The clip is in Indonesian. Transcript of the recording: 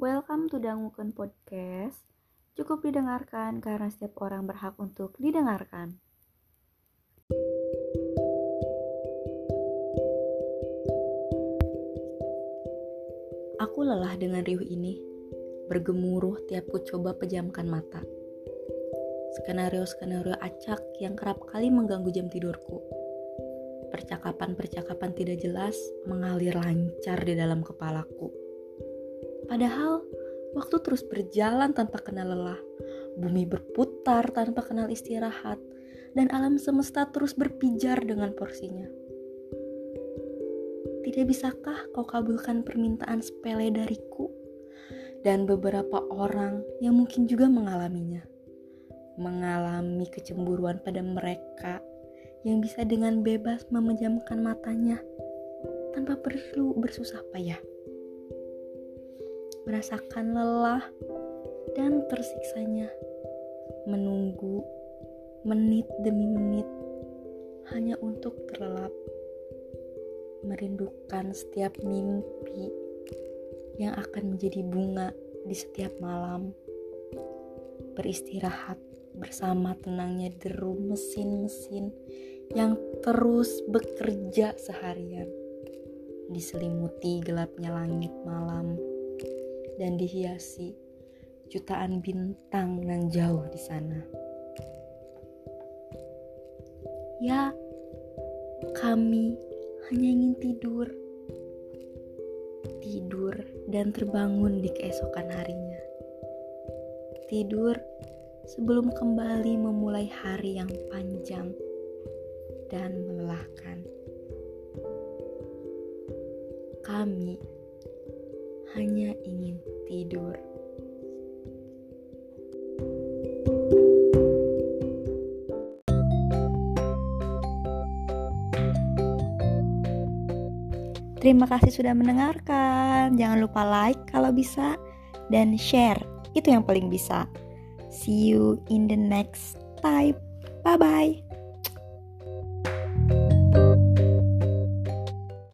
Welcome to Dangukan Podcast. Cukup didengarkan karena setiap orang berhak untuk didengarkan. Aku lelah dengan riuh ini, bergemuruh tiap ku coba pejamkan mata. Skenario-skenario acak yang kerap kali mengganggu jam tidurku. Percakapan-percakapan tidak jelas mengalir lancar di dalam kepalaku Padahal waktu terus berjalan tanpa kenal lelah. Bumi berputar tanpa kenal istirahat. Dan alam semesta terus berpijar dengan porsinya. Tidak bisakah kau kabulkan permintaan sepele dariku? Dan beberapa orang yang mungkin juga mengalaminya. Mengalami kecemburuan pada mereka yang bisa dengan bebas memejamkan matanya tanpa perlu bersusah payah merasakan lelah dan tersiksanya. Menunggu menit demi menit hanya untuk terlelap merindukan setiap mimpi yang akan menjadi bunga di setiap malam. Beristirahat bersama tenangnya deru mesin-mesin yang terus bekerja seharian. Diselimuti gelapnya langit malam dan dihiasi jutaan bintang nan jauh di sana. Ya, kami hanya ingin tidur. Tidur dan terbangun di keesokan harinya. Tidur sebelum kembali memulai hari yang panjang dan melelahkan. Kami hanya ingin tidur. Terima kasih sudah mendengarkan. Jangan lupa like kalau bisa dan share. Itu yang paling bisa. See you in the next time. Bye bye.